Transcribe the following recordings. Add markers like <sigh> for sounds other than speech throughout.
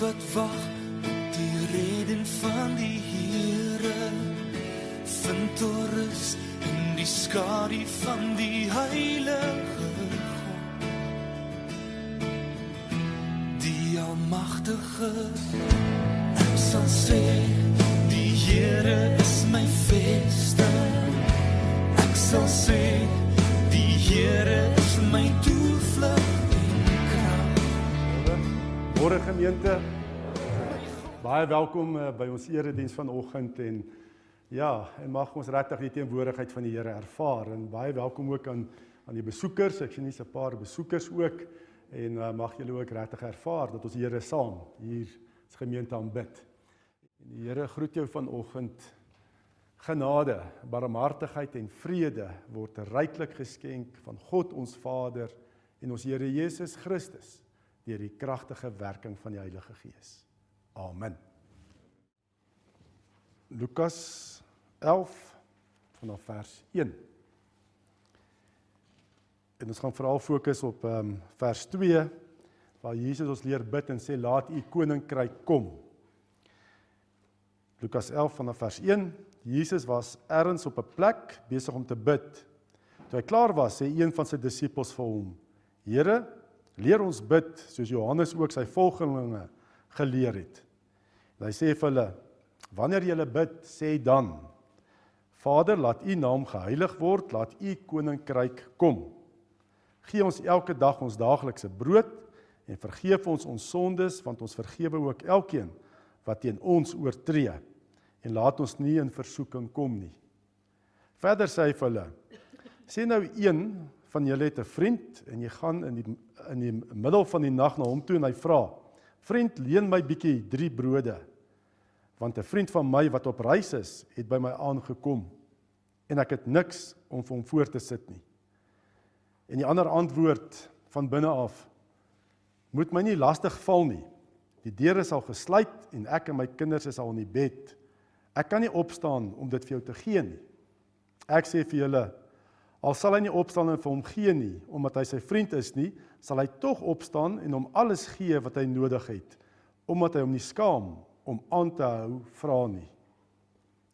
wat wag op die reden van die Here vind toerus in die skadu van die heilige God. Die almagtige gemeente. Baie welkom uh, by ons erediens vanoggend en ja, en mag ons regtig die teenwoordigheid van die Here ervaar en baie welkom ook aan aan die besoekers. Ek sien hier's 'n paar besoekers ook en uh, mag julle ook regtig ervaar dat ons die Here saam hier as gemeente aanbid. En die Here groet jou vanoggend. Genade, barmhartigheid en vrede word ryklik geskenk van God ons Vader en ons Here Jesus Christus deur die kragtige werking van die Heilige Gees. Amen. Lukas 11 vanaf vers 1. En ons gaan veral fokus op ehm um, vers 2 waar Jesus ons leer bid en sê laat u koninkryk kom. Lukas 11 vanaf vers 1. Jesus was ergens op 'n plek besig om te bid. Toe hy klaar was, sê een van sy disippels vir hom: "Here, leer ons bid soos Johannes ook sy volgelinge geleer het." En hy sê vir hulle: "Wanneer julle bid, sê dan: Vader, laat U naam geheilig word, laat U koninkryk kom. Gee ons elke dag ons daaglikse brood en vergeef ons ons sondes, want ons vergewe ook elkeen wat teen ons oortree." en laat ons nie in versoeking kom nie. Verder sê hy vir hulle: Sê nou een van julle het 'n vriend en jy gaan in die in die middel van die nag na hom toe en hy vra: "Vriend, leen my bietjie 3 brode, want 'n vriend van my wat op reis is, het by my aangekom en ek het niks om vir hom voor te sit nie." En die ander antwoord van binne af: Moet my nie lastig val nie. Die deure is al gesluit en ek en my kinders is al in die bed. Ek kan nie opstaan om dit vir jou te gee nie. Ek sê vir julle, al sal hy nie opstaan en vir hom gee nie, omdat hy sy vriend is nie, sal hy tog opstaan en hom alles gee wat hy nodig het, omdat hy hom nie skaam om aan te hou vra nie.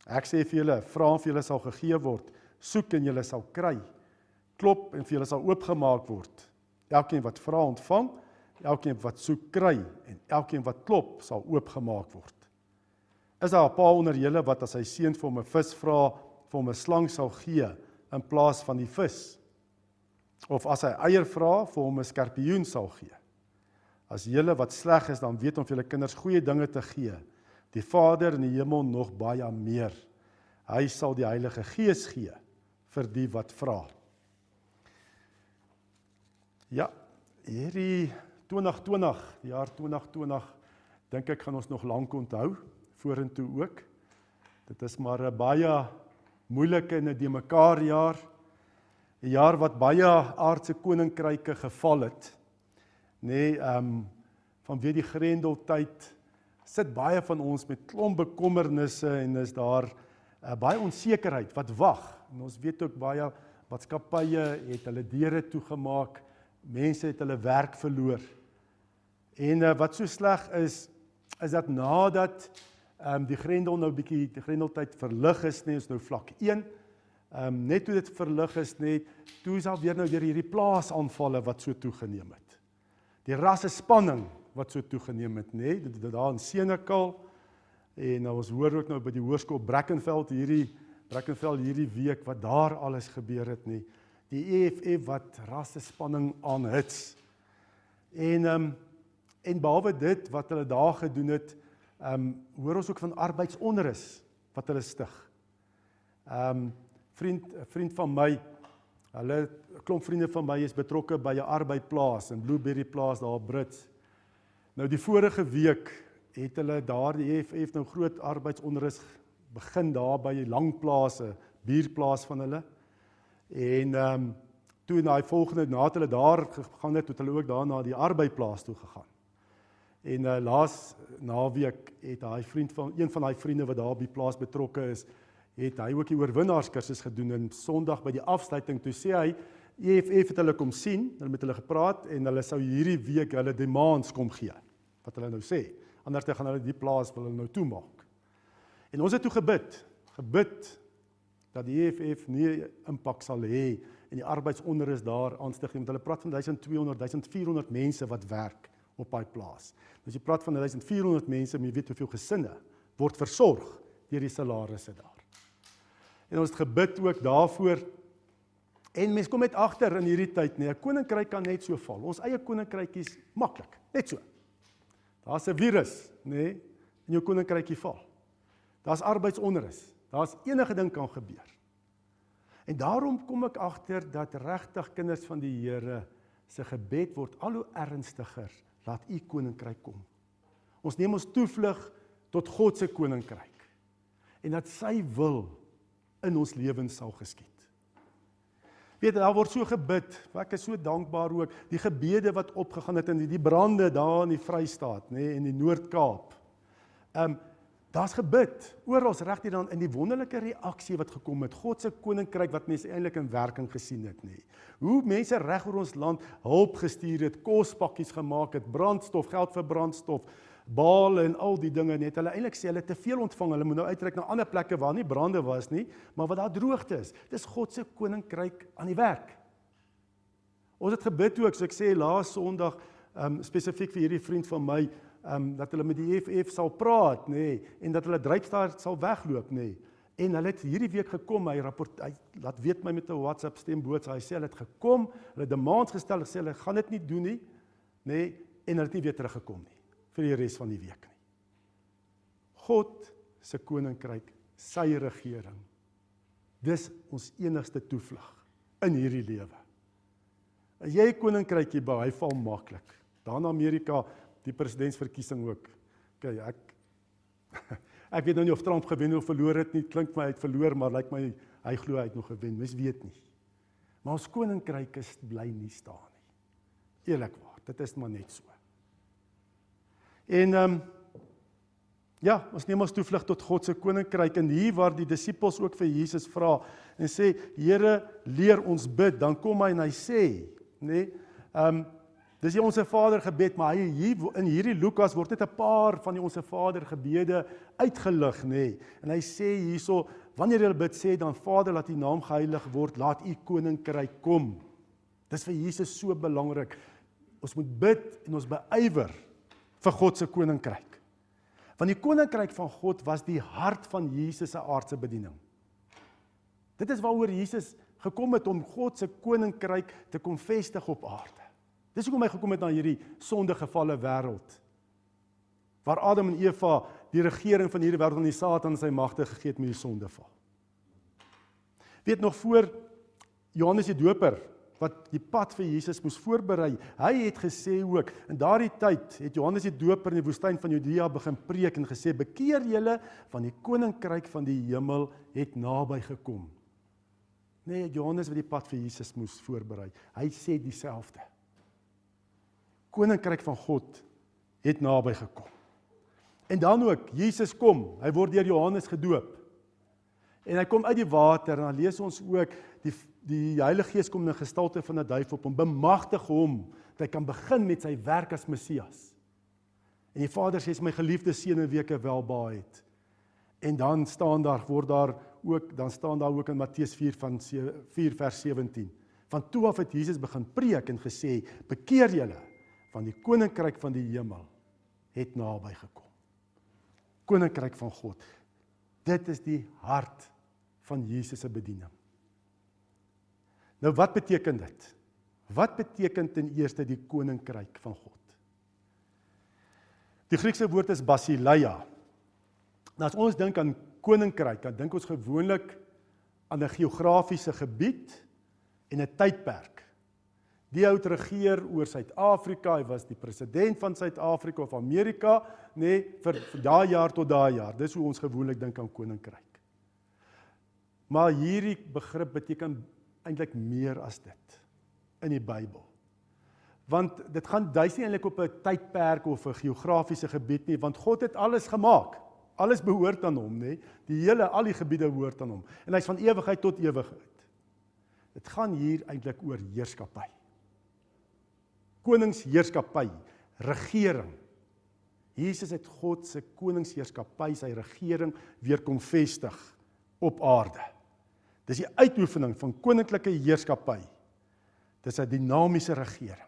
Ek sê vir julle, vra en vir julle sal gegee word, soek en julle sal kry. Klop en vir julle sal oopgemaak word. Elkeen wat vra ontvang, elkeen wat soek kry en elkeen wat klop sal oopgemaak word. Is daar 'n pa onder julle wat as sy seun vir hom 'n vis vra, vir hom 'n slang sal gee in plaas van die vis? Of as hy eier vra, vir hom 'n skorpioen sal gee? As julle wat sleg is, dan weet om vir julle kinders goeie dinge te gee. Die Vader in die hemel nog baie meer. Hy sal die Heilige Gees gee vir die wat vra. Ja, hierdie 2020, die jaar 2020, dink ek gaan ons nog lank onthou vorentoe ook. Dit is maar 'n baie moeilike en 'n de mekaar jaar. 'n Jaar wat baie aardse koninkryke geval het. Nê, nee, ehm um, vanweë die Grendeltyd sit baie van ons met klomp bekommernisse en is daar uh, baie onsekerheid wat wag. En ons weet ook baie maatskappye het hulle deure toegemaak. Mense het hulle werk verloor. En uh, wat so sleg is is dat nadat ehm um, die grendel nou bietjie die grendeltyd verlig is nie, is nou vlak 1. Ehm um, net toe dit verlig is net, toe is al weer nou weer hierdie plaasaanvalle wat so toegeneem het. Die rasse spanning wat so toegeneem het, nê, dit dit daar in Senekal en nou ons hoor ook nou by die hoërskool Brackenfell hierdie Brackenfell hierdie week wat daar alles gebeur het nie. Die EFF wat rasse spanning aanhits. En ehm um, en behalwe dit wat hulle daar gedoen het, Ehm um, hoor ons ook van arbeidsonrus wat hulle stig. Ehm um, vriend vriend van my, hulle klomp vriende van my is betrokke by 'n arbeidsplaas in Blueberry plaas daar Brits. Nou die vorige week het hulle daar die EFF nou groot arbeidsonrus begin daar by 'n lang plase, bierplaas van hulle. En ehm um, toe na die volgende nadat hulle daar gegaan het, het hulle ook daar na die arbeidsplaas toe gegaan. En uh, laas naweek het daai vriend van een van daai vriende wat daar op die plaas betrokke is, het hy ook die oorwinnaarskursus gedoen en Sondag by die afsluiting toe sê hy EFF het hulle kom sien, hulle met hulle gepraat en hulle sou hierdie week hulle demands kom gee. Wat hulle nou sê. anders te gaan hulle die plaas wil hulle nou toemaak. En ons het toe gebid, gebid dat die EFF nie impak sal hê en die arbeidsonderus daar aanstig nie. Want hulle praat van 1200, 1400 mense wat werk op daai plaas. As jy praat van 1400 mense, jy weet hoeveel gesinne word versorg deur die salarisse daar. En ons het gebid ook daarvoor En mense kom net agter in hierdie tyd, nee, 'n koninkryk kan net so val. Ons eie koninkrykies maklik, net so. Daar's 'n virus, nê, nee, en jou koninkrykie val. Daar's arbeidsonrus. Daar's enige ding kan gebeur. En daarom kom ek agter dat regtig kinders van die Here se gebed word al hoe ernstiger. Laat u koninkryk kom. Ons neem ons toevlug tot God se koninkryk. En dat sy wil in ons lewens sal geskied. Weet daar word so gebid. Ek is so dankbaar ook die gebede wat opgegaan het in die, brande daar in die Vrystaat, nê, nee, in die Noord-Kaap. Ehm um, daar's gebid oral reg hier dan in die wonderlike reaksie wat gekom het. God se koninkryk wat mense eintlik in werking gesien het. Nee. Hoe mense reg oor ons land hulp gestuur het, kospakkies gemaak het, brandstof, geld vir brandstof Baal en al die dinge net. Hulle eintlik sê hulle te veel ontvang. Hulle moet nou uitreik na ander plekke waar nie brande was nie, maar waar daar droogte is. Dis God se koninkryk aan die werk. Ons het gebid ook, so ek sê laas Sondag, um, spesifiek vir hierdie vriend van my, ehm um, dat hulle met die EFF sal praat, nê, nee, en dat hulle dryfstaar sal wegloop, nê. Nee. En hulle het hierdie week gekom, hy rapport hy laat weet my met 'n WhatsApp stemboodskap. Hy sê hulle het gekom, hulle demands gestel, gesê hulle gaan dit nie doen nie, nê, nee, en hulle het nie weer teruggekom nie vir die res van die week nie. God se koninkryk, sy regering. Dis ons enigste toevlug in hierdie lewe. As jy 'n koninkrykie bou, hy val maklik. Daar in Amerika, die presidentsverkiesing ook. OK, ek <laughs> ek weet nou nie of Trump gewen of verloor het nie. Klink my hy het verloor, maar lyk like my hy glo hy het nog gewen. Mens weet nie. Maar ons koninkryk is bly nie staan nie. Eerlikwaar, dit is maar net so. En ehm um, ja, ons neem ons toevlug tot God se koninkryk en hier waar die disippels ook vir Jesus vra en sê Here, leer ons bid, dan kom hy en hy sê, nê, nee, ehm um, dis die onsse Vader gebed, maar hy hier in hierdie Lukas word net 'n paar van die onsse Vader gebede uitgelig, nê. Nee. En hy sê hierso, wanneer jy bid, sê dan Vader, laat U naam geheilig word, laat U koninkryk kom. Dis vir Jesus so belangrik. Ons moet bid en ons beywer vir God se koninkryk. Want die koninkryk van God was die hart van Jesus se aardse bediening. Dit is waaroor Jesus gekom het om God se koninkryk te kom vestig op aarde. Dis hoekom hy gekom het na hierdie sondegevalle wêreld. Waar Adam en Eva die regering van hierdie wêreld aan die Satan sy magte gegee het met die sondeval. Weet nog voor Johannes die Doper wat die pad vir Jesus moes voorberei. Hy het gesê ook in daardie tyd het Johannes die Doper in die woestyn van Judea begin preek en gesê: "Bekeer julle, want die koninkryk van die hemel het naby gekom." Nee, Johannes wat die pad vir Jesus moes voorberei. Hy sê dieselfde. Koninkryk van God het naby gekom. En dan ook Jesus kom. Hy word deur Johannes gedoop. En hy kom uit die water en dan lees ons ook die die Heilige Gees kom in gestalte van 'n duif op hom, bemagtig hom dat hy kan begin met sy werk as Messias. En die Vader sê my geliefde seun en weke welbaai het. En dan staan daar word daar ook dan staan daar ook in Matteus 4 van 4 vers 17. Van toe af het Jesus begin preek en gesê: "Bekeer julle, want die koninkryk van die hemel het naby gekom." Koninkryk van God. Dit is die hart van Jesus se bediening. Nou wat beteken dit? Wat beteken ten eerste die koninkryk van God? Die Griekse woord is basileia. Nou as ons dink aan koninkryk, dan dink ons gewoonlik aan 'n geografiese gebied en 'n tydperk. Die ou het regeer oor Suid-Afrika, hy was die president van Suid-Afrika of Amerika, nê, nee, vir, vir daai jaar tot daai jaar. Dis hoe ons gewoonlik dink aan koninkryk. Maar hierdie begrip beteken eintlik meer as dit in die Bybel. Want dit gaan duis nie eintlik op 'n tydperk of 'n geografiese gebied nie, want God het alles gemaak. Alles behoort aan hom, nê? Die hele al die gebiede behoort aan hom. En hy's van ewigheid tot ewigheid. Dit gaan hier eintlik oor heerskappy. Koningsheerskappy, regering. Jesus het God se koningsheerskappy, sy regering weer kom vestig op aarde. Dis die uitoefening van koninklike heerskappy. Dis 'n dinamiese regering.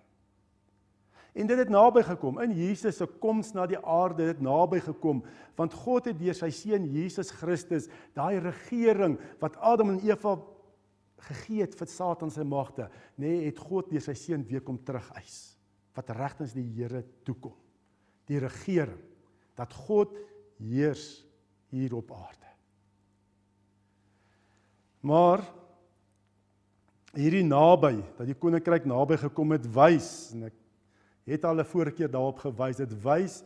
En dit het naby gekom in Jesus se koms na die aarde het naby gekom want God het deur sy seun Jesus Christus daai regering wat Adam en Eva gegee het vir Satan se magte, nê, nee, het God deur sy seun weer kom terugeis wat regtens die Here toekom. Die regering dat God heers hier op aarde. Maar hierdie naby, dat die koninkryk naby gekom het, wys en ek het al 'n vorige keer daarop gewys, dit wys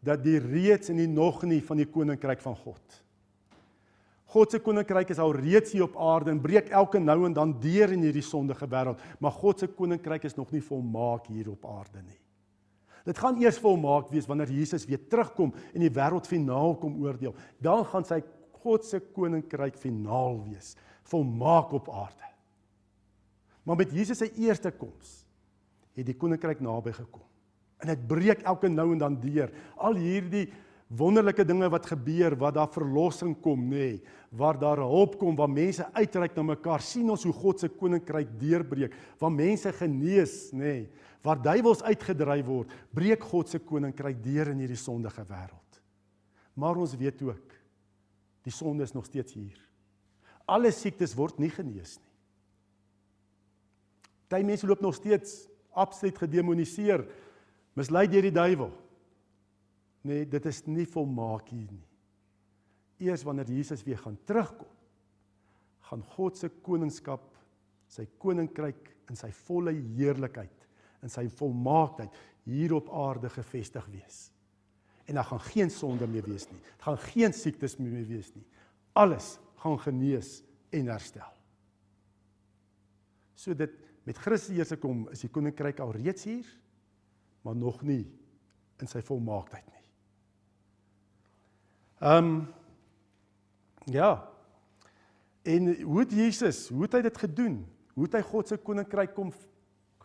dat die reeds en die nog nie van die koninkryk van God. God se koninkryk is al reeds hier op aarde en breek elke nou en dan deur in hierdie sondige wêreld, maar God se koninkryk is nog nie volmaak hier op aarde nie. Dit gaan eers volmaak wees wanneer Jesus weer terugkom en die wêreld finaal kom oordeel. Dan gaan sy God se koninkryk finaal wees, volmaak op aarde. Maar met Jesus se eerste koms het die koninkryk naby gekom. En dit breek elke nou en dan deur. Al hierdie wonderlike dinge wat gebeur, wat daar verlossing kom, nê, nee, waar daar hulp kom, waar mense uitreik na mekaar, sien ons hoe God se koninkryk deurbreek, waar mense genees, nê, nee, waar duiwels uitgedryf word, breek God se koninkryk deur in hierdie sondige wêreld. Maar ons weet ook die sonde is nog steeds hier. Alle siektes word nie genees nie. Party mense loop nog steeds absoluut gedemoniseer, mislei deur die duiwel. Nee, dit is nie volmaak hier nie. Eers wanneer Jesus weer gaan terugkom, gaan God se koningskap, sy koninkryk in sy volle heerlikheid, in sy volmaaktheid hier op aarde gevestig wees. En daar gaan geen sonde meer wees nie. Daar gaan geen siektes meer wees nie. Alles gaan genees en herstel. So dit met Christus Jesus kom is die koninkryk al reeds hier, maar nog nie in sy volmaaktheid nie. Ehm um, ja. En hoe het Jesus, hoe het hy dit gedoen? Hoe het hy God se koninkryk kom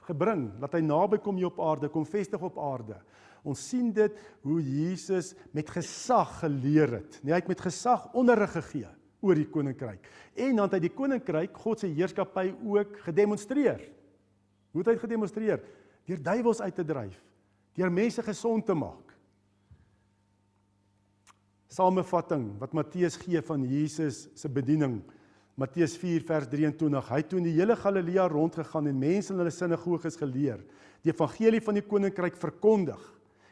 gebring? Laat hy naby kom hier op aarde, kom vestig op aarde. Ons sien dit hoe Jesus met gesag geleer het. Nee, hy het met gesag onderrig gegee oor die koninkryk. En dan het hy die koninkryk, God se heerskappy ook gedemonstreer. Hoe het hy gedemonstreer? Deur duiwels uit te dryf, deur mense gesond te maak. Samevatting wat Matteus gee van Jesus se bediening. Matteus 4 vers 23. Hy het toe in die hele Galilea rondgegaan en mense in hulle sinagoges geleer, die evangelie van die koninkryk verkondig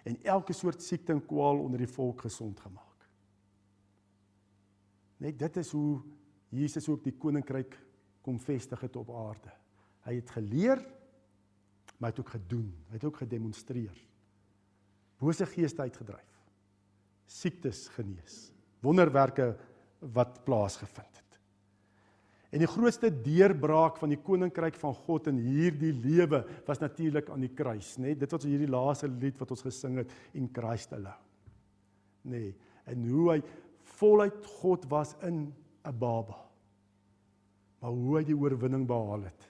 en elke soort siekte en kwaal onder die volk gesond gemaak. Net dit is hoe Jesus ook die koninkryk kom vestig het op aarde. Hy het geleer, maar hy het ook gedoen. Hy het ook gedemonstreer. Bose geeste uitgedryf. Siektes genees. Wonderwerke wat plaasgevind het. En die grootste deurbraak van die koninkryk van God in hierdie lewe was natuurlik aan die kruis, nê? Nee, dit wat ons hierdie laaste lied wat ons gesing het in Christ alone. Nê? Nee, en hoe hy voluit God was in 'n baba. Maar hoe hy die oorwinning behaal het.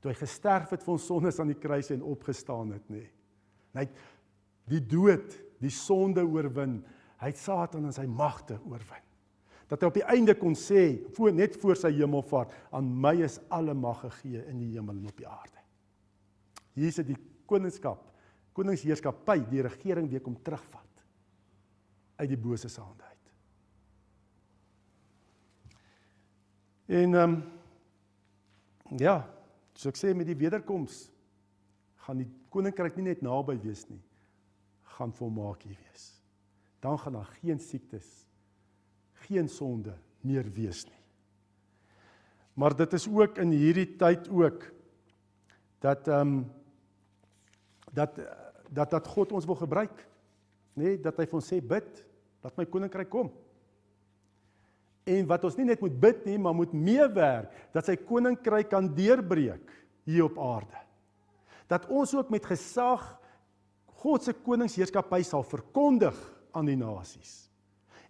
Toe hy gesterf het vir ons sondes aan die kruis en opgestaan het, nê. Nee. Hy het die dood, die sonde oorwin. Hy het Satan en sy magte oorwin. Dat hy op die einde kon sê, voor net voor sy hemelvaart, aan my is alle mag gegee in die hemel en op die aarde. Hier is die koningskap, koningsheerskappy, die regering weer kom terugvat uit die bose se hande. En ehm um, ja, so ek sê met die wederkoms gaan die koninkryk nie net naby wees nie, gaan volmaak hier wees. Dan gaan daar geen siektes, geen sonde meer wees nie. Maar dit is ook in hierdie tyd ook dat ehm um, dat dat dat God ons wil gebruik, nê, nee, dat hy vir ons sê bid, dat my koninkryk kom. En wat ons nie net moet bid nie, maar moet meewerk dat sy koninkryk kan deurbreek hier op aarde. Dat ons ook met gesag God se koningsheerskappy sal verkondig aan die nasies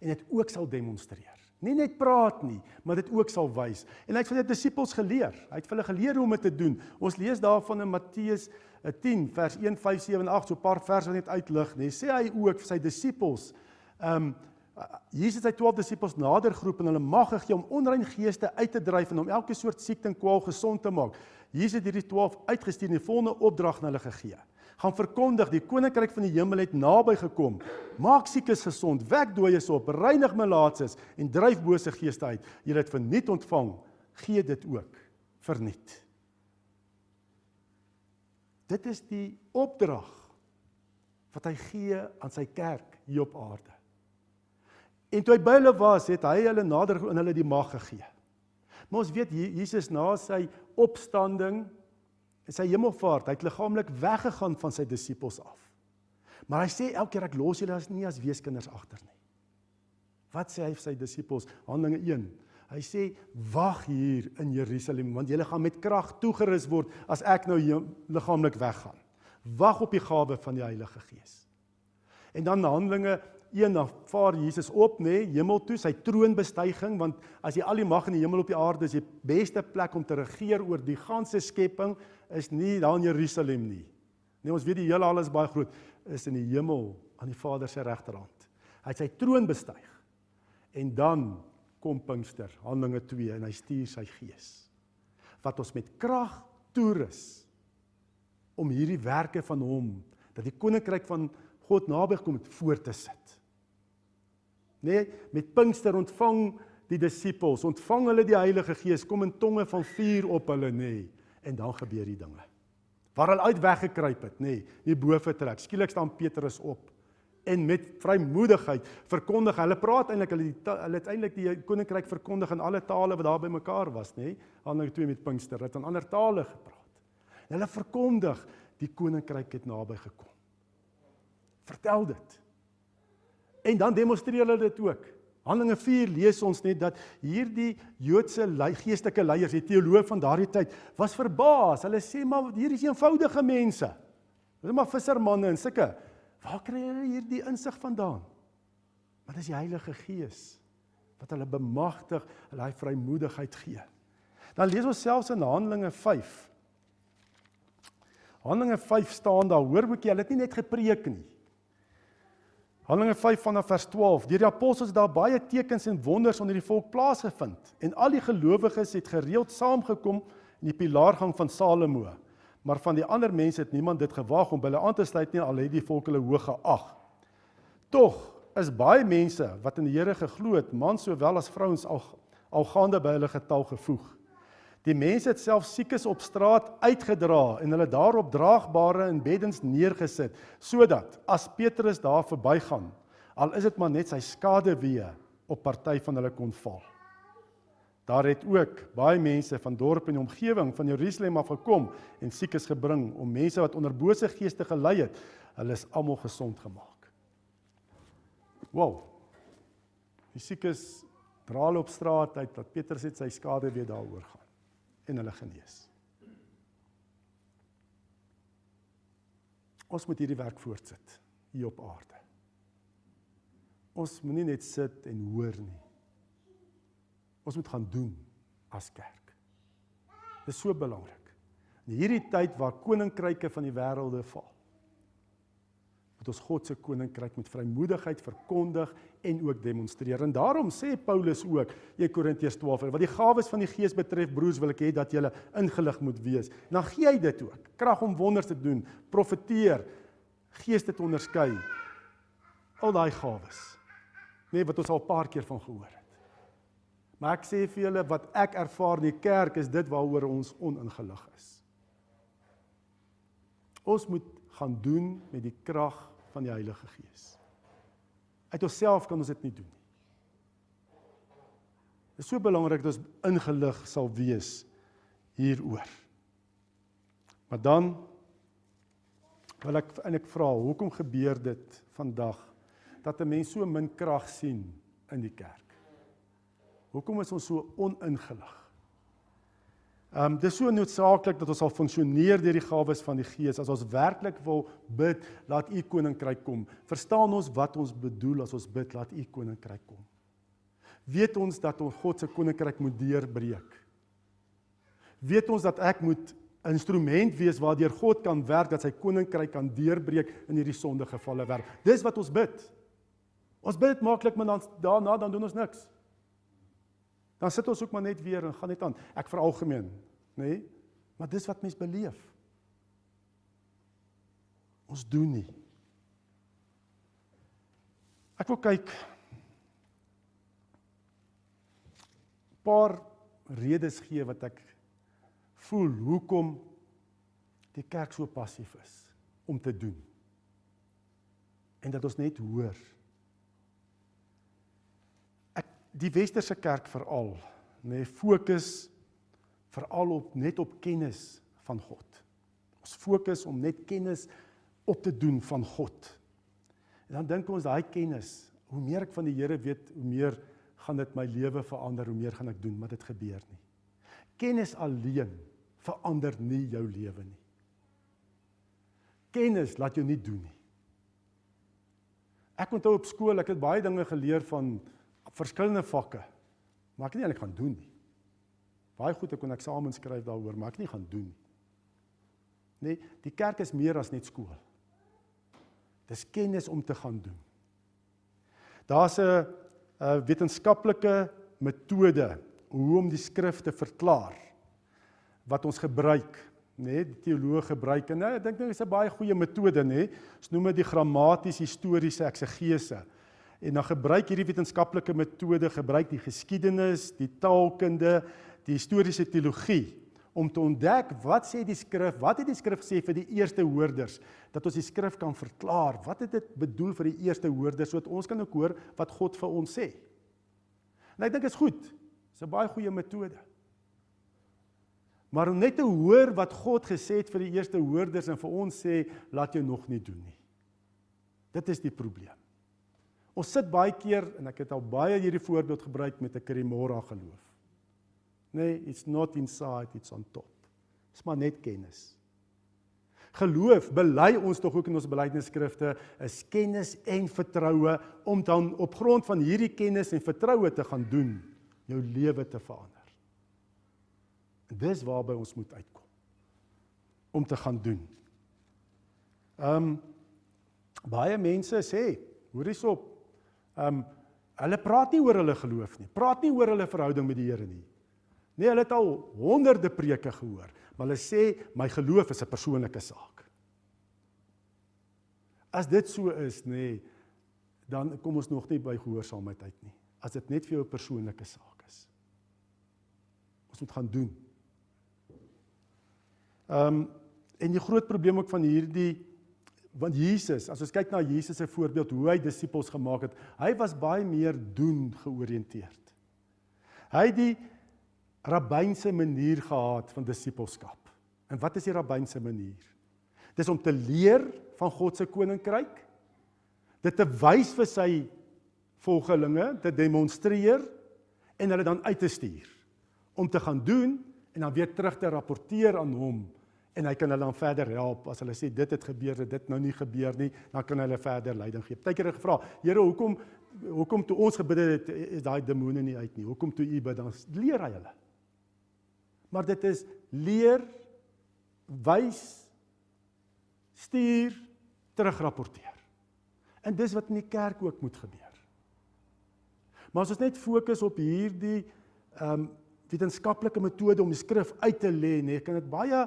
en dit ook sal demonstreer. Nie net praat nie, maar dit ook sal wys. En hy het van die disippels geleer. Hy het vir hulle geleer hoe om dit te doen. Ons lees daarvan in Matteus 10 vers 1 5 7 en 8 so 'n paar verse wat net uitlig, nê. Sê hy ook vir sy disippels, ehm um, Jesus het sy 12 disippels nader geroep en hulle mag gegee om onrein geeste uit te dryf en om elke soort siekte en kwaal gesond te maak. Jesus het hierdie 12 uitgestuur en die volgende opdrag aan hulle gegee. Gaan verkondig, die koninkryk van die hemel het naby gekom. Maak siekes gesond, wek dooies op, reinig melaatses en dryf bose geeste uit. Julle het verniet ontvang, gee dit ook verniet. Dit is die opdrag wat hy gee aan sy kerk hier op aarde. En toe hy by hulle was, het hy hulle nader en hulle die mag gegee. Maar ons weet Jesus na sy opstanding sy hemelvaart, hy het liggaamlik weggegaan van sy disippels af. Maar hy sê elke keer ek los julle as nie as weeskinders agter nie. Wat sê hy vir sy disippels? Handelinge 1. Hy sê wag hier in Jerusalem want julle gaan met krag toegerus word as ek nou liggaamlik weggaan. Wag op die gawe van die Heilige Gees. En dan Handelinge 1 dan vaar Jesus op nê nee, hemel toe sy troonbestuiging want as jy al die mag in die hemel op die aarde is die beste plek om te regeer oor die ganse skepping is nie daar in Jerusalem nie. Nee ons weet die hele alles baie groot is in die hemel aan die Vader se regterhand. Hy het sy troon bestyg. En dan kom Pinkster, Handelinge 2 en hy stuur sy gees wat ons met krag toerus om hierdie werke van hom dat die koninkryk van God naby kom het voor te sit. Nee, met Pinkster ontvang die disippels, ontvang hulle die Heilige Gees, kom in tonge van vuur op hulle nê nee, en dan gebeur die dinge. Waar hulle uit weggekruip het, nê, nee, die bo vertrek. Skielik staan Petrus op en met vrymoedigheid verkondig. Hulle praat eintlik hulle hulle het eintlik die koninkryk verkondig in alle tale wat daar bymekaar was, nê? Nee? Handelinge 2 met Pinkster het in ander tale gepraat. En hulle verkondig die koninkryk het naby gekom. Vertel dit. En dan demonstreer hulle dit ook. Handelinge 4 lees ons net dat hierdie Joodse geestelike leiers, die teoloë van daardie tyd, was verbaas. Hulle sê maar hier is eenvoudige mense. Hulle is maar vissermanne en sulke Waar kry hulle hierdie insig vandaan? Want dis die Heilige Gees wat hulle bemagtig, hulle daai vrymoedigheid gee. Dan lees ons selfs in Handelinge 5. Handelinge 5 staan daar, hoor boekie, hulle het nie net gepreek nie. Handelinge 5 vanaf vers 12. Deur die apostels het daar baie tekens en wonders onder die volk plaasgevind en al die gelowiges het gereeld saamgekom in die pilaargang van Salomo maar van die ander mense het niemand dit gewag om hulle aan te sluit nie al het die volk hulle hoog geag. Tog is baie mense wat in die Here geglo het, mans sowel as vrouens al al gaande by hulle getal gevoeg. Die mense het self siekes op straat uitgedra en hulle daarop draagbare en beddens neergesit sodat as Petrus daar verbygaan, al is dit maar net sy skade weer op party van hulle kon val. Daar het ook baie mense van dorpe en omgewing van Jerusalem af gekom en siekes gebring om mense wat onder bose geeste gelei het, hulle is almal gesond gemaak. Wow. Die siekes dra hulle op straat uit dat Petrus het sy skade weer daaroor gaan en hulle genees. Ons moet hierdie werk voortsit hier op aarde. Ons moenie net sit en hoor nie. Ons moet gaan doen as kerk. Dit is so belangrik. In hierdie tyd waar koninkryke van die wêrelde val, moet ons God se koninkryk met vrymoedigheid verkondig en ook demonstreer. En daarom sê Paulus ook, 1 Korintiërs 12, wat die gawes van die Gees betref, broers, wil ek hê dat julle ingelig moet wees. En dan gee hy dit ook, krag om wonders te doen, profeteer, geeste te onderskei. Al daai gawes. Nee, wat ons al 'n paar keer van gehoor het. Maar ek sê vir julle wat ek ervaar in die kerk is dit waaroor ons oningelig is. Ons moet gaan doen met die krag van die Heilige Gees. Uit onsself kan ons dit nie doen nie. Dit is so belangrik dat ons ingelig sal wees hieroor. Maar dan wil ek eintlik vra, hoekom gebeur dit vandag dat 'n mens so min krag sien in die kerk? Hoekom is ons so oningelig? Ehm um, dis so noodsaaklik dat ons sal funksioneer deur die gawes van die Gees as ons werklik wil bid laat U koninkryk kom. Verstaan ons wat ons bedoel as ons bid laat U koninkryk kom? Weet ons dat ons God se koninkryk moet deurbreek? Weet ons dat ek moet 'n instrument wees waardeur God kan werk dat sy koninkryk kan deurbreek in hierdie sondige gevalle wêreld. Dis wat ons bid. Ons bid maklik, maar dan daarna dan doen ons niks. Dan sit ons ook maar net weer en gaan net aan. Ek veralgemeen, nê? Nee? Maar dis wat mens beleef. Ons doen nie. Ek wil kyk paar redes gee wat ek voel hoekom die kerk so passief is om te doen. En dat ons net hoor. Ek die westerse kerk veral, nê, nee, fokus veral op net op kennis van God. Ons fokus om net kennis op te doen van God. En dan dink ons daai kennis, hoe meer ek van die Here weet, hoe meer gaan dit my lewe verander, hoe meer gaan ek doen, maar dit gebeur nie. Kennis alleen verander nie jou lewe nie. Kennis laat jou nie doen nie. Ek onthou op skool, ek het baie dinge geleer van verskillende vakke, maar ek het nie eintlik gaan doen nie. Baie goed ek kon eksamen skryf daaroor, maar ek het nie gaan doen nie. Nee, die kerk is meer as net skool. Dis kennis om te gaan doen. Daar's 'n 'n wetenskaplike metode hoe om die skrif te verklaar wat ons gebruik, nê, nee, die teoloog gebruik en nee, ek dink dit is 'n baie goeie metode, nê. Nee. Ons noem dit die grammaties historiese eksegese. En dan gebruik hierdie wetenskaplike metode gebruik die geskiedenis, die taalkunde, die historiese teologie om te ontdek wat sê die skrif, wat het die skrif gesê vir die eerste hoorders, dat ons die skrif kan verklaar. Wat het dit bedoel vir die eerste hoorders sodat ons kan ook hoor wat God vir ons sê. En ek dink is goed. Dis 'n baie goeie metode. Maar om net te hoor wat God gesê het vir die eerste hoorders en vir ons sê, laat jou nog nie doen nie. Dit is die probleem. Ons sit baie keer en ek het al baie hierdie voorbeeld gebruik met 'n Karimora geloof. Nee, it's not inside, it's on top. Dis maar net kennis. Geloof bely ons tog ook in ons belydenisskrifte is kennis en vertroue om dan op grond van hierdie kennis en vertroue te gaan doen jou lewe te verander. En dis waarby ons moet uitkom om te gaan doen. Ehm um, baie mense sê, hoor hierop, um, hulle praat nie oor hulle geloof nie. Praat nie oor hulle verhouding met die Here nie. Nee, hulle het al honderde preke gehoor, maar hulle sê my geloof is 'n persoonlike saak. As dit so is, nê, nee, dan kom ons nog nie by gehoorsaamheid uit nie. As dit net vir jou 'n persoonlike saak is. Ons moet gaan doen. Ehm um, en die groot probleem ook van hierdie want Jesus, as ons kyk na Jesus se voorbeeld hoe hy disippels gemaak het, hy was baie meer doen georiënteerd. Hy het die rabbynse manier gehad van disippelskap. En wat is die rabbynse manier? Dis om te leer van God se koninkryk, dit te wys vir sy volgelinge, te demonstreer en hulle dan uit te stuur om te gaan doen en dan weer terug te rapporteer aan hom en hy kan hulle dan verder help as hulle sê dit het gebeur dit nou nie gebeur nie dan kan hulle verder leiding gee. Partykeer gevra, Here, hoekom hoekom toe ons gebid het is daai demone nie uit nie? Hoekom toe u bid dan leer hy hulle? maar dit is leer wys stuur terugrapporteer. En dis wat in die kerk ook moet gebeur. Maar as ons net fokus op hierdie ehm um, wetenskaplike metode om die skrif uit te lê, nee, kan dit baie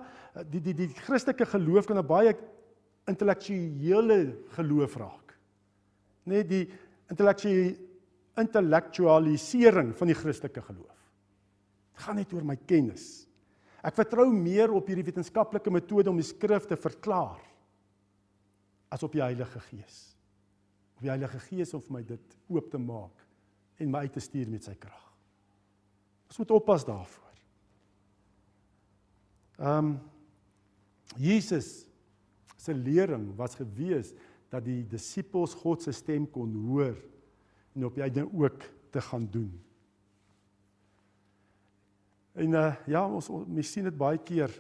die die die Christelike geloof kan 'n baie intellektuele geloof raak. Net die intellektuele intellektualisering van die Christelike geloof. Dit gaan net oor my kennis. Ek vertrou meer op hierdie wetenskaplike metode om die skrif te verklaar as op die Heilige Gees. Op die Heilige Gees om vir my dit oop te maak en my uit te stuur met sy krag. Ons moet oppas daarvoor. Ehm um, Jesus se lering was gewees dat die disippels God se stem kon hoor en op die einde ook te gaan doen. En uh ja, ons ons sien dit baie keer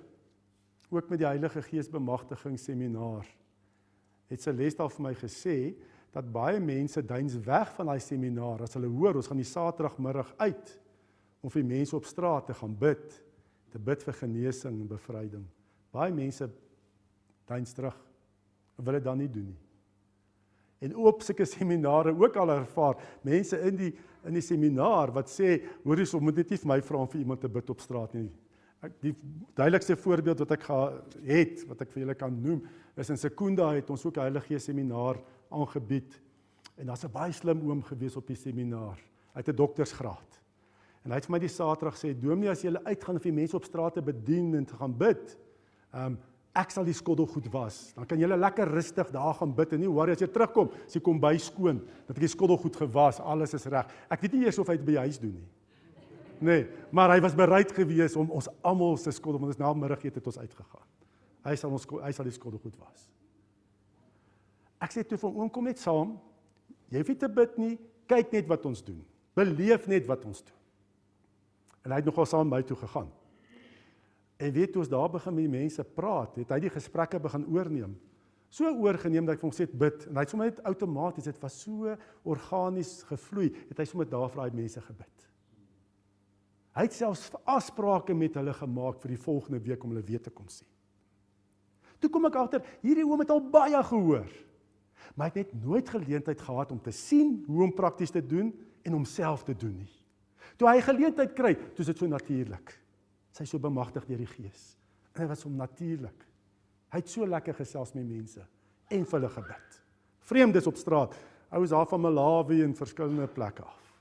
ook met die Heilige Gees bemagtiging seminar. Het Celeste al vir my gesê dat baie mense duins weg van daai seminaar as hulle hoor ons gaan die Saterdagmiddag uit om vir mense op straat te gaan bid, te bid vir genesing en bevryding. Baie mense duins terug en wil dit dan nie doen nie. En op sulke <laughs> seminare ook al ervaar mense in die in die seminaar wat sê hoor jy, moet net nie vir my vra om vir iemand te bid op straat nie. Ek die duidelikste voorbeeld wat ek het wat ek vir julle kan noem is in Sekunda het ons ook 'n Heilige Gees seminaar aangebied. En daar's 'n baie slim oom gewees op die seminaar. Hy het 'n doktorsgraad. En hy het vir my die Saterdag sê, "Dominee, as jy uitgaan of jy mense op straat te bedien en gaan bid, ehm um, ek sal die skottelgoed was. Dan kan jy lekker rustig daar gaan bid en nie worry as jy terugkom, as jy kom by skoon, dat ek die skottelgoed gewas, alles is reg. Ek weet nie eers of hy dit by die huis doen nie. Nee, maar hy was bereid gewees om ons almal se skottel, want ons na middagete het ons uitgegaan. Hy sal ons hy sal die skottelgoed was. Ek sê toe vir oom kom net saam. Jy hoef nie te bid nie. Kyk net wat ons doen. Beleef net wat ons doen. En hy het nogal saam by toe gegaan. En weet jy ons daar begin met die mense praat, het hy die gesprekke begin oorneem. So oorgeneem dat ek vir hom sê bid en hy het sommer net outomaties, dit was so organies gevloei, het hy sommer daar vir daai mense gebid. Hy het selfs afsprake met hulle gemaak vir die volgende week om hulle weer te kom sien. Toe kom ek agter, hierdie oom het al baie gehoor maar hy het net nooit geleentheid gehad om te sien hoe om prakties te doen en homself te doen nie. Toe hy geleentheid kry, toe is dit so natuurlik. Sy so bemagtig deur die Gees. En dit was hom natuurlik. Hy het so lekker gesels met mense en vir hulle gebid. Vreemdes op straat, ouens daar van Malawi en verskillende plekke af,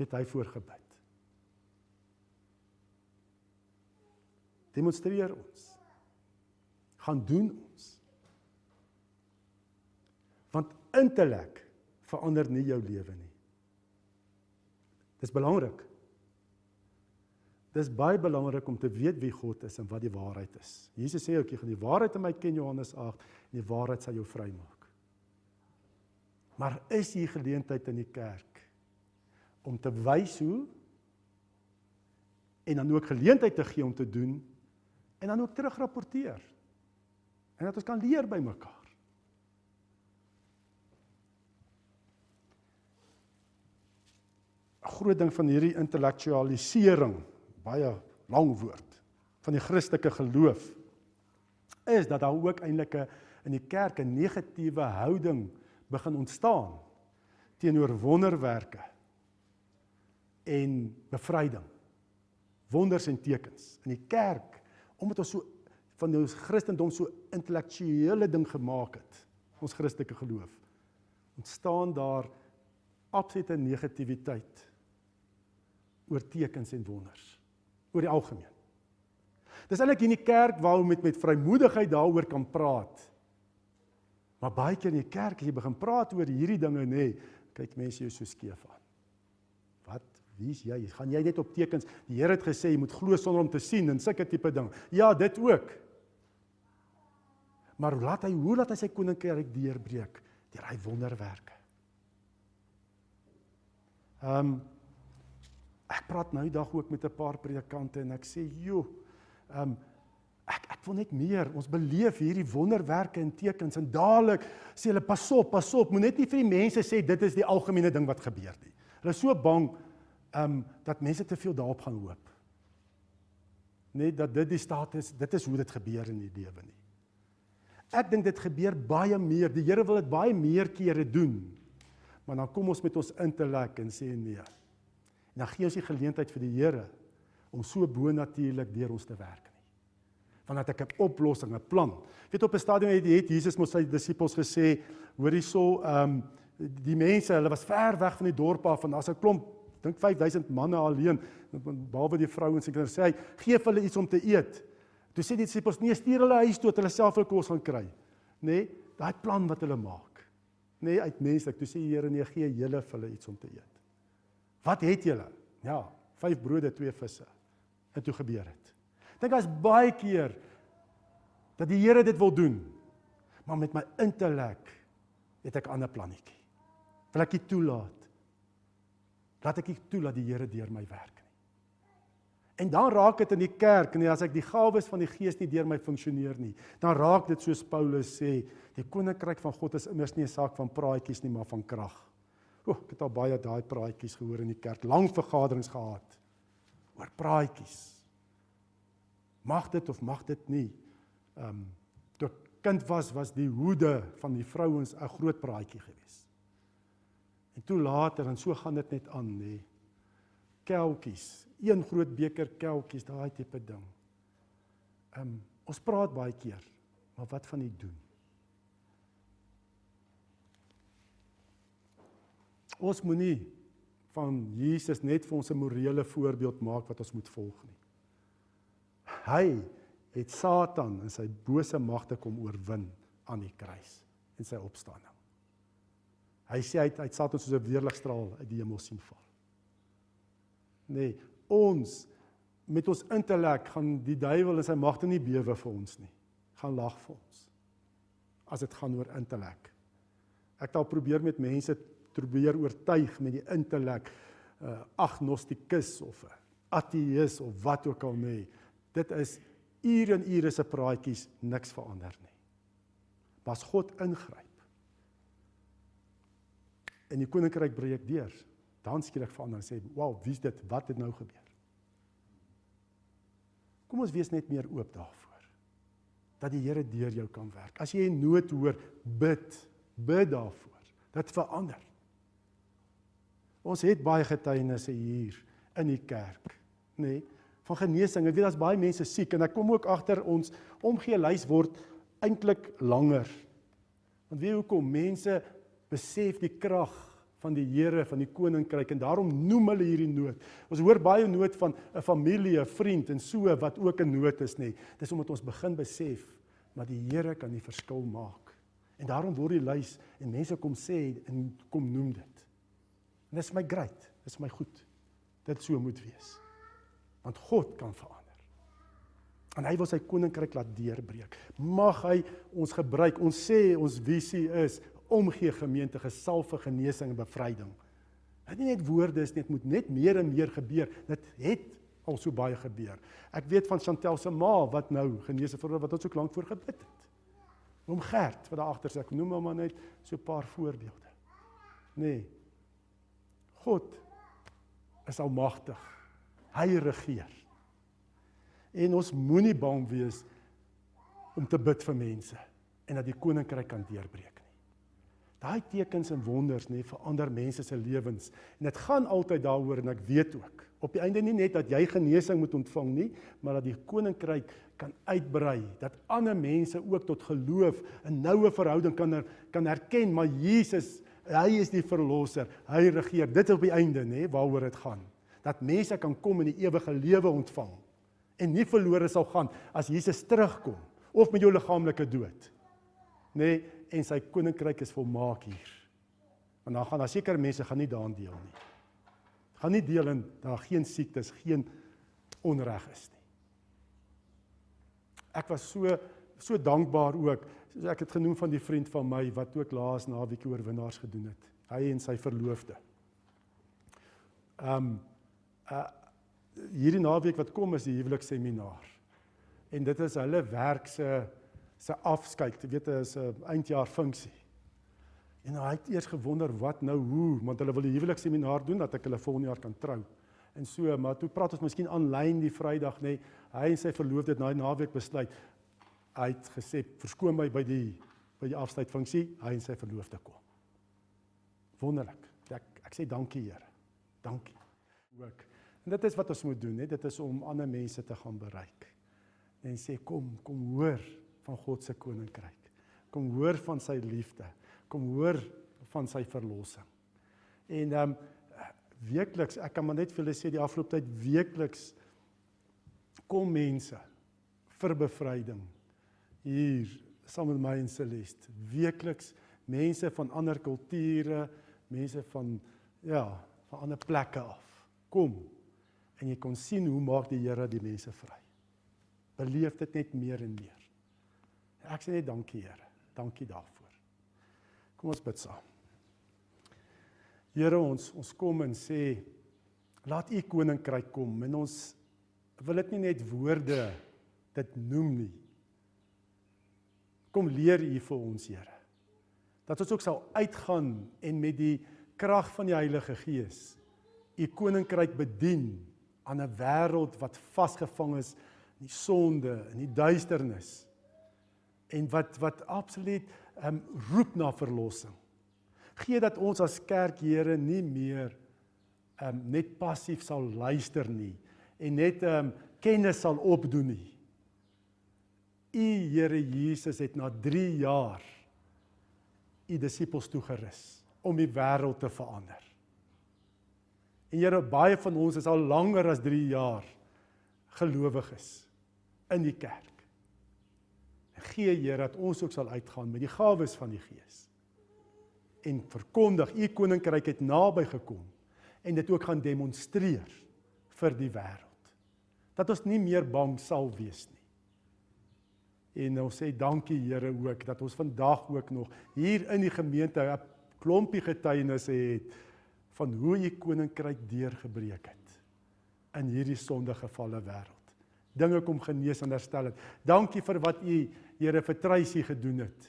het hy voorgebid. Demonstreer ons. Gaan doen ons Want intellek verander nie jou lewe nie. Dis belangrik. Dis baie belangrik om te weet wie God is en wat die waarheid is. Jesus sê ook jy gaan die waarheid in my ken Johannes 8 en die waarheid sal jou vrymaak. Maar is hier geleentheid in die kerk om te wys hoe en dan ook geleentheid te gee om te doen en dan ook terugrapporteer. En dat ons kan leer by mekaar. 'n groot ding van hierdie intellektualisering, baie lang woord van die Christelike geloof is dat daar ook eintlik 'n in die kerk 'n negatiewe houding begin ontstaan teenoor wonderwerke en bevryding. Wonders en tekens in die kerk omdat ons so van ons Christendom so intellektuele ding gemaak het. Ons Christelike geloof ontstaan daar absolute negativiteit oor tekens en wonders oor die algemeen. Dis eintlik in die kerk waar ons met met vrymoedigheid daaroor kan praat. Maar baie keer in die kerk as jy begin praat oor hierdie dinge nê, kyk mense jou so skeef aan. Wat? Wie's jy? Gaan jy net op tekens? Die Here het gesê jy moet glo sonder om te sien en sulke tipe ding. Ja, dit ook. Maar laat hy hoe laat hy sy koninkryk deurbreek deur hy wonderwerke. Ehm um, Ek praat nou dag ook met 'n paar predikante en ek sê, "Jo, ehm um, ek ek wil net meer. Ons beleef hierdie wonderwerke en tekens en dadelik sê hulle, "Pas op, pas op. Moet net nie vir die mense sê dit is die algemene ding wat gebeur nie." Hulle is so bang ehm um, dat mense te veel daarop gaan hoop. Net dat dit die staat is, dit is hoe dit gebeur in die lewe nie. Ek dink dit gebeur baie meer. Die Here wil dit baie meer kere doen. Maar dan kom ons met ons intellek en sê nee. En dan gee ons die geleentheid vir die Here om so bonatuurlik deur ons te werk nie. Want dat ek 'n oplossing, 'n plan. Weet op 'n stadium het, het Jesus mos sy disippels gesê, hoor hierso, ehm um, die mense, hulle was ver weg van die dorp af en daar's 'n klomp, dink 5000 manne alleen, behalwe die vrouens en kinders. Sê hy, gee hulle iets om te eet. Toe sê die disippels, nee, stuur hulle huis toe dat hulle self hulle kos gaan kry. Nê? Nee, daai plan wat hulle maak. Nê, nee, uit menslik. Toe sê die Here, nee, gee julle hulle iets om te eet. Wat het julle? Ja, 5 brode, 2 visse. En toe gebeur dit. Dink as baie keer dat die Here dit wil doen. Maar met my intellek het ek ander plannetjie. Wil ek dit toelaat? Laat ek dit toelaat die Here deur my werk nie. En dan raak dit in die kerk, nee, as ek die gawes van die Gees nie deur my funksioneer nie, dan raak dit soos Paulus sê, die koninkryk van God is immers nie 'n saak van praatjies nie, maar van krag. O, ek het al baie daai praatjies gehoor in die kerk, lang vergaderings gehad oor praatjies. Mag dit of mag dit nie? Ehm um, toe kind was was die hoede van die vrouens 'n groot praatjie geweest. En toe later en so gaan dit net aan nê. Kelkies, een groot beker kelkies, daai tipe ding. Ehm um, ons praat baie keer, maar wat van die doen? Ons moenie van Jesus net vir ons 'n morele voorbeeld maak wat ons moet volg nie. Hy het Satan en sy bose magte kom oorwin aan die kruis en sy opstanding. Hy sê hy het Satan soos 'n weerligstraal uit die hemel sien val. Nee, ons met ons intellek gaan die duiwel en sy magte nie bewe vir ons nie. Gaan lag vir ons. As dit gaan oor intellek. Ek het al probeer met mense probeer oortuig met die intellek 'n uh, agnostikus of 'n ateïs of wat ook al nee. Dit is ure en ure se praatjies niks verander nie. Maar as God ingryp en die koninkryk breek deur, dan skielik verander en sê, "Wow, wie's dit? Wat het nou gebeur?" Kom ons wees net meer oop daarvoor. Dat die Here deur jou kan werk. As jy 'n nood hoor, bid, bid daarvoor. Dit verander. Ons het baie getuienisse hier in die kerk, nê, nee, van genesing. Ek weet daar's baie mense siek en ek kom ook agter ons omgee lys word eintlik langer. Want weet hoekom mense besef die krag van die Here van die koninkryk en daarom noem hulle hierdie nood. Ons hoor baie nood van 'n familie, 'n vriend en so wat ook 'n nood is nê. Dis omdat ons begin besef dat die Here kan die verskil maak. En daarom word die lys en mense kom sê en kom noem dit. En dit is my great, dit is my goed. Dit so moet wees. Want God kan verander. En hy wil sy koninkryk laat deurbreek. Mag hy ons gebruik. Ons sê ons visie is omgee gemeente gesalf vir genesing en bevryding. Dit nie net woorde is net moet net meer en meer gebeur. Dit het al so baie gebeur. Ek weet van Chantel se ma wat nou genese vir wat ons so lank voor gebid het. Oom Gert wat daar agter sit. Ek noem hom maar net so 'n paar voorbeelde. Nee. God is almagtig. Hy regeer. En ons moenie bang wees om te bid vir mense en dat die koninkryk kan deurbreek. Daai tekens en wonders nê verander mense se lewens. En dit gaan altyd daaroor en ek weet ook op die einde nie net dat jy genesing moet ontvang nie, maar dat die koninkryk kan uitbrei, dat ander mense ook tot geloof 'n noue verhouding kan er, kan erken, maar Jesus, hy is die verlosser. Hy regeer. Dit op die einde nê waaroor dit gaan. Dat mense kan kom en die ewige lewe ontvang en nie verlore sal gaan as Jesus terugkom of met jou liggaamlike dood. Nê, en sy koninkryk is volmaak hier. Want dan gaan daar seker mense gaan nie daarin deel nie. Gaan nie deel in daar geen siektes, geen onreg is nie. Ek was so so dankbaar ook. Soos ek het genoem van die vriend van my wat ook laas naweek oorwinnaars gedoen het. Hy en sy verloofde. Ehm um, uh hierdie naweek wat kom is die huweliksseminaar. En dit is hulle werk se se afskeid, jy weet, is 'n eindjaar funksie. En hy het eers gewonder wat nou hoe, want hulle wil 'n huweliksseminaar doen dat ek hulle volgende jaar kan trou. En so, maar toe praat ons miskien aanlyn die Vrydag nê. Nee, hy en sy verloofde het na die naweek besluit. Hy het gesê, "Verskoon my by die by die afskeidfunksie, hy en sy verloofde kom." Wonderlik. Ek ek sê dankie Here. Dankie. Ook. En dit is wat ons moet doen, hè. Dit is om ander mense te gaan bereik. En sê kom, kom hoor van God se koninkryk. Kom hoor van sy liefde. Kom hoor van sy verlossing. En ehm um, weekliks, ek kan maar net vir julle sê die afgelope tyd weekliks kom mense vir bevryding hier saam met my en Celeste. Weekliks mense van ander kulture, mense van ja, van ander plekke af. Kom en jy kon sien hoe maak die Here die mense vry. Beleef dit net meer en meer. Ek sê net dankie Here. Dankie daarvoor. Kom ons bid saam. Here ons ons kom en sê laat u koninkryk kom en ons wil dit nie net woorde dit noem nie. Kom leer U vir ons, Here. Dat ons ook sal uitgaan en met die krag van die Heilige Gees U koninkryk bedien aan 'n wêreld wat vasgevang is in die sonde, in die duisternis en wat wat absoluut um, roep na verlossing. Gee dat ons as kerk Here nie meer um, net passief sal luister nie en net um, kennis sal opdoen nie. U Here Jesus het na 3 jaar u disippels toegerus om die wêreld te verander. En Here, baie van ons is al langer as 3 jaar gelowiges in die kerk. Gee Here dat ons ook sal uitgaan met die gawes van die Gees en verkondig u koninkryk het naby gekom en dit ook gaan demonstreer vir die wêreld. Dat ons nie meer bang sal wees nie. En ons sê dankie Here ook dat ons vandag ook nog hier in die gemeente 'n klompie getuienisse het van hoe u koninkryk deurgebreek het in hierdie sondegevalle wêreld. Dinge kom genees en herstel het. Dankie vir wat u Here vir Treysi gedoen het.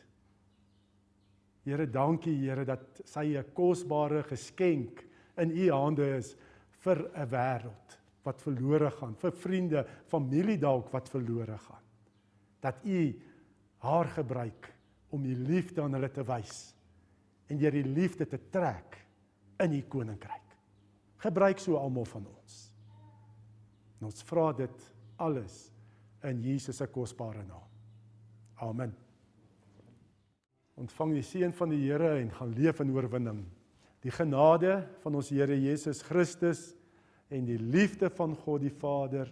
Here, dankie Here dat sy 'n kosbare geskenk in u hande is vir 'n wêreld wat verlore gaan, vir vriende, familie dalk wat verlore gaan. Dat u haar gebruik om u liefde aan hulle te wys en deur die liefde te trek in u koninkryk. Gebruik so almal van ons. En ons vra dit alles in Jesus se kosbare naam. Amen. Ontvang die seën van die Here en gaan leef in oorwinning. Die genade van ons Here Jesus Christus en die liefde van God die Vader